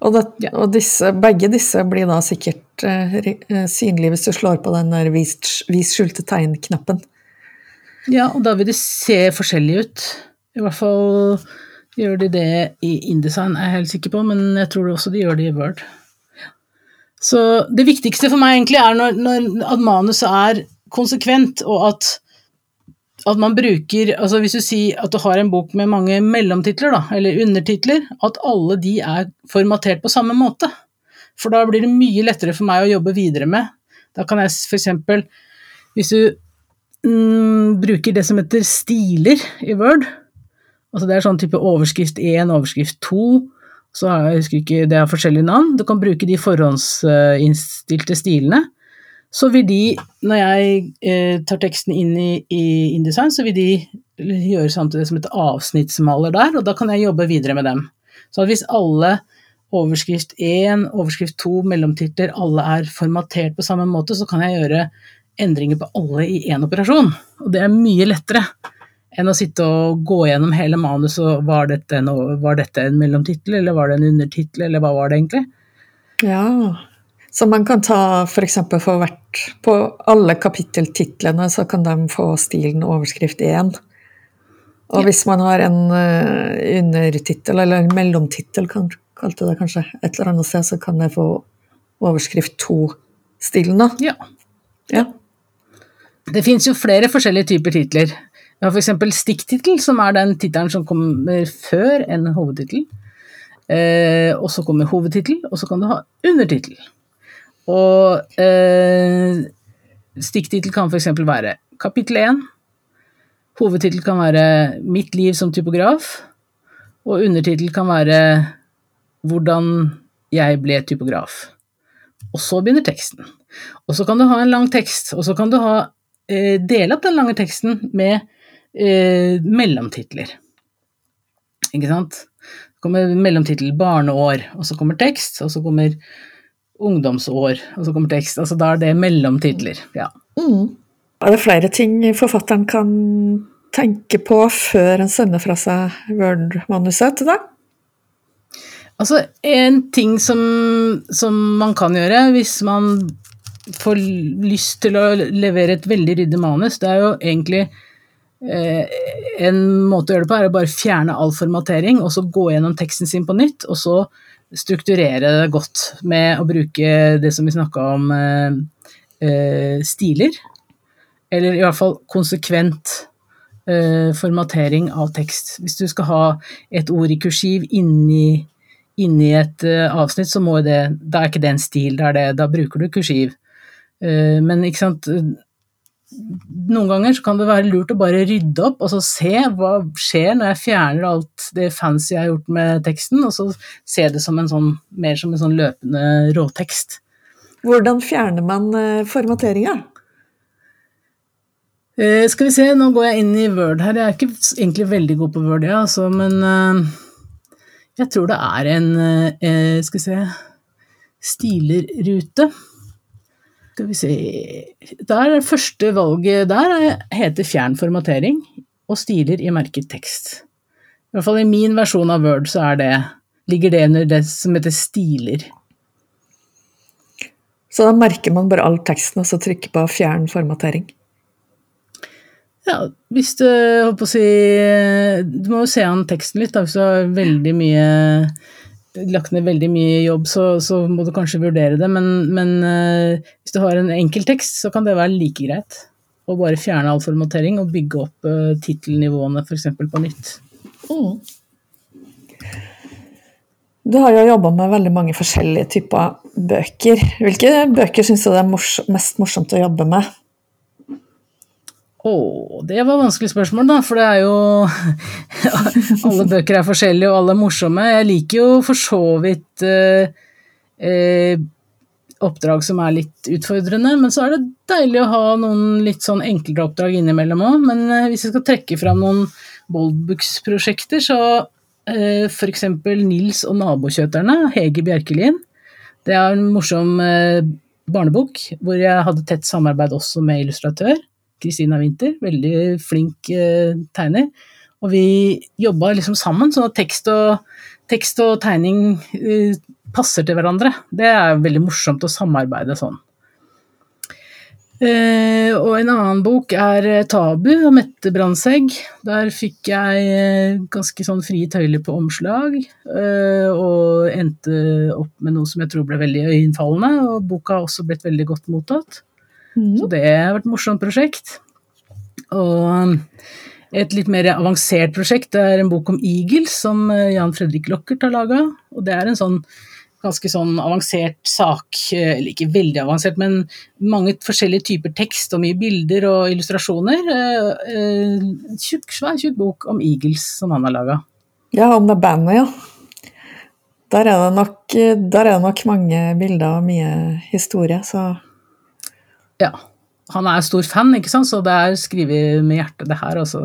Og, det, og disse, begge disse blir da sikkert eh, eh, hvis du slår på den der vis, vis skjulte tegn-knappen. Ja, og da vil de se forskjellige ut. I hvert fall gjør de det i InDesign, er jeg helt sikker på, men jeg tror også de gjør det i Word. Så det viktigste for meg egentlig er når, når, at manuset er konsekvent, og at, at man bruker altså Hvis du sier at du har en bok med mange mellomtitler, da, eller undertitler, at alle de er formatert på samme måte. For da blir det mye lettere for meg å jobbe videre med. Da kan jeg eksempel, hvis du mm, bruker det som heter stiler i Word. Altså det er sånn type overskrift 1, overskrift 2. Så jeg, husker ikke, det har forskjellige navn. Du kan bruke de forhåndsinnstilte stilene. Så vil de, når jeg eh, tar teksten inn i, i InDesign, så vil de gjøre samtidig det som et avsnittsmaler der, og da kan jeg jobbe videre med dem. Så hvis alle overskrift 1, overskrift 2, mellomtitler, alle er formatert på samme måte, så kan jeg gjøre endringer på alle i én operasjon. Og det er mye lettere enn å sitte og gå gjennom hele manuset og var dette en, var dette en mellomtittel, eller var det en undertittel, eller hva var det egentlig? Ja, så man kan ta f.eks. for, for hvert På alle kapitteltitlene så kan de få stilen overskrift 1. Og hvis man har en uh, undertittel, eller en mellomtittel, kan, kalte det kanskje, et eller annet sted, så kan jeg få overskrift to-stilen, da. Ja. ja. Det fins jo flere forskjellige typer titler. Vi har f.eks. stikktittel, som er den tittelen som kommer før en hovedtittel. Eh, og så kommer hovedtittel, og så kan du ha undertittel. Og eh, stikktittel kan f.eks. være kapittel 1. Hovedtittel kan være 'Mitt liv som typograf', og undertittel kan være 'Hvordan jeg ble typograf'. Og så begynner teksten. Og så kan du ha en lang tekst, og så kan du ha, eh, dele opp den lange teksten med eh, mellomtitler. Ikke sant? Så kommer mellomtittel 'barneår', og så kommer tekst, og så kommer ungdomsår, og så kommer tekst. Altså da er det mellomtitler. Ja. Mm. Er det flere ting forfatteren kan tenke på før en sender fra seg Word-manuset til deg? Altså, en ting som, som, man kan gjøre hvis man får lyst til å levere et veldig ryddig manus, det er jo egentlig eh, En måte å gjøre det på er å bare fjerne all formatering, og så gå gjennom teksten sin på nytt, og så strukturere det godt med å bruke det som vi snakka om, eh, eh, stiler eller i hvert fall konsekvent uh, formatering av tekst. Hvis du skal ha et ord i kursiv inni, inni et uh, avsnitt, så må det Da er ikke det en stil, da, det, da bruker du kursiv. Uh, men ikke sant noen ganger så kan det være lurt å bare rydde opp og så se hva skjer når jeg fjerner alt det fancy jeg har gjort med teksten, og så se det som en sånn, mer som en sånn løpende råtekst. Hvordan fjerner man formateringa? Eh, skal vi se, nå går jeg inn i Word her. Jeg er ikke egentlig veldig god på Word, ja, altså, men eh, jeg tror det er en eh, Skal vi se Stilerrute. Skal vi se Der første valget der heter fjern formatering og stiler i merket tekst. I hvert fall i min versjon av Word så det, ligger det under det som heter stiler. Så da merker man bare all teksten og så trykker på fjern formatering? Ja, hvis du holdt på å si Du må jo se an teksten litt, da. Hvis du har veldig mye lagt ned veldig mye jobb, så, så må du kanskje vurdere det. Men, men uh, hvis du har en enkel tekst, så kan det være like greit. Å bare fjerne all formatering og bygge opp uh, tittelnivåene f.eks. på nytt. Mm. Du har jo jobba med veldig mange forskjellige typer bøker. Hvilke bøker syns du det er mors mest morsomt å jobbe med? Å, det var vanskelig spørsmål, da, for det er jo [LAUGHS] Alle bøker er forskjellige, og alle er morsomme. Jeg liker jo for så vidt eh, eh, oppdrag som er litt utfordrende, men så er det deilig å ha noen litt sånn enklere oppdrag innimellom òg. Men eh, hvis jeg skal trekke fram noen Boldbooks-prosjekter, så eh, f.eks. Nils og nabokjøterne, Hege Bjerkelien. Det er en morsom eh, barnebok hvor jeg hadde tett samarbeid også med illustratør. Kristina Winther, veldig flink eh, tegner. Og vi jobba liksom sammen, sånn at tekst og, tekst og tegning eh, passer til hverandre. Det er veldig morsomt å samarbeide sånn. Eh, og en annen bok er eh, 'Tabu' av Mette Brandtzæg. Der fikk jeg ganske sånn frie tøyler på omslag, eh, og endte opp med noe som jeg tror ble veldig øyenfallende, og boka har også blitt veldig godt mottatt. Mm. Så det har vært et morsomt prosjekt. Og um, et litt mer avansert prosjekt det er en bok om Eagles som uh, Jan Fredrik Lockert har laga. Og det er en sånn ganske sånn avansert sak, uh, eller ikke veldig avansert, men mange forskjellige typer tekst og mye bilder og illustrasjoner. Uh, tjukk, svær, tjukk bok om Eagles som han har laga. Ja, om det bandet, ja. Der er, nok, der er det nok mange bilder og mye historie, så ja. Han er stor fan, ikke sant? så det er skrevet med hjertet, det her. Altså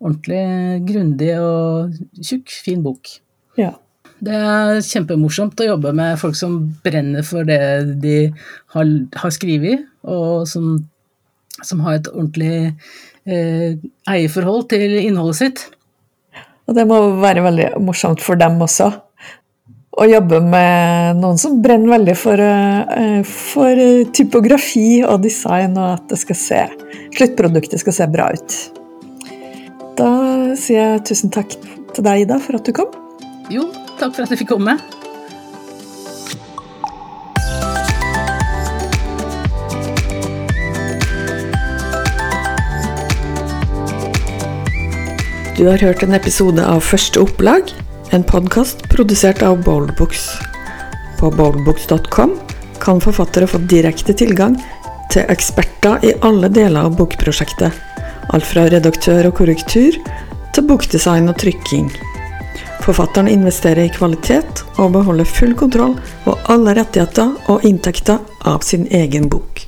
ordentlig grundig og tjukk, fin bok. Ja. Det er kjempemorsomt å jobbe med folk som brenner for det de har, har skrevet, og som, som, har et ordentlig eh, eierforhold til innholdet sitt. Og det må være veldig morsomt for dem også. Å jobbe med noen som brenner veldig for, eh, for typografi og design, og at det skal se, sluttproduktet skal se bra ut. Da sier jeg tusen takk til deg, Ida, for at du kom. Jo, takk for at jeg fikk komme. Du har hørt en episode av Første opplag, en podkast produsert av Boldbooks. På boldbooks.com kan forfattere få direkte tilgang til eksperter i alle deler av bokprosjektet. Alt fra redaktør og korrektur til bokdesign og trykking. Forfatteren investerer i kvalitet og beholder full kontroll og alle rettigheter og inntekter av sin egen bok.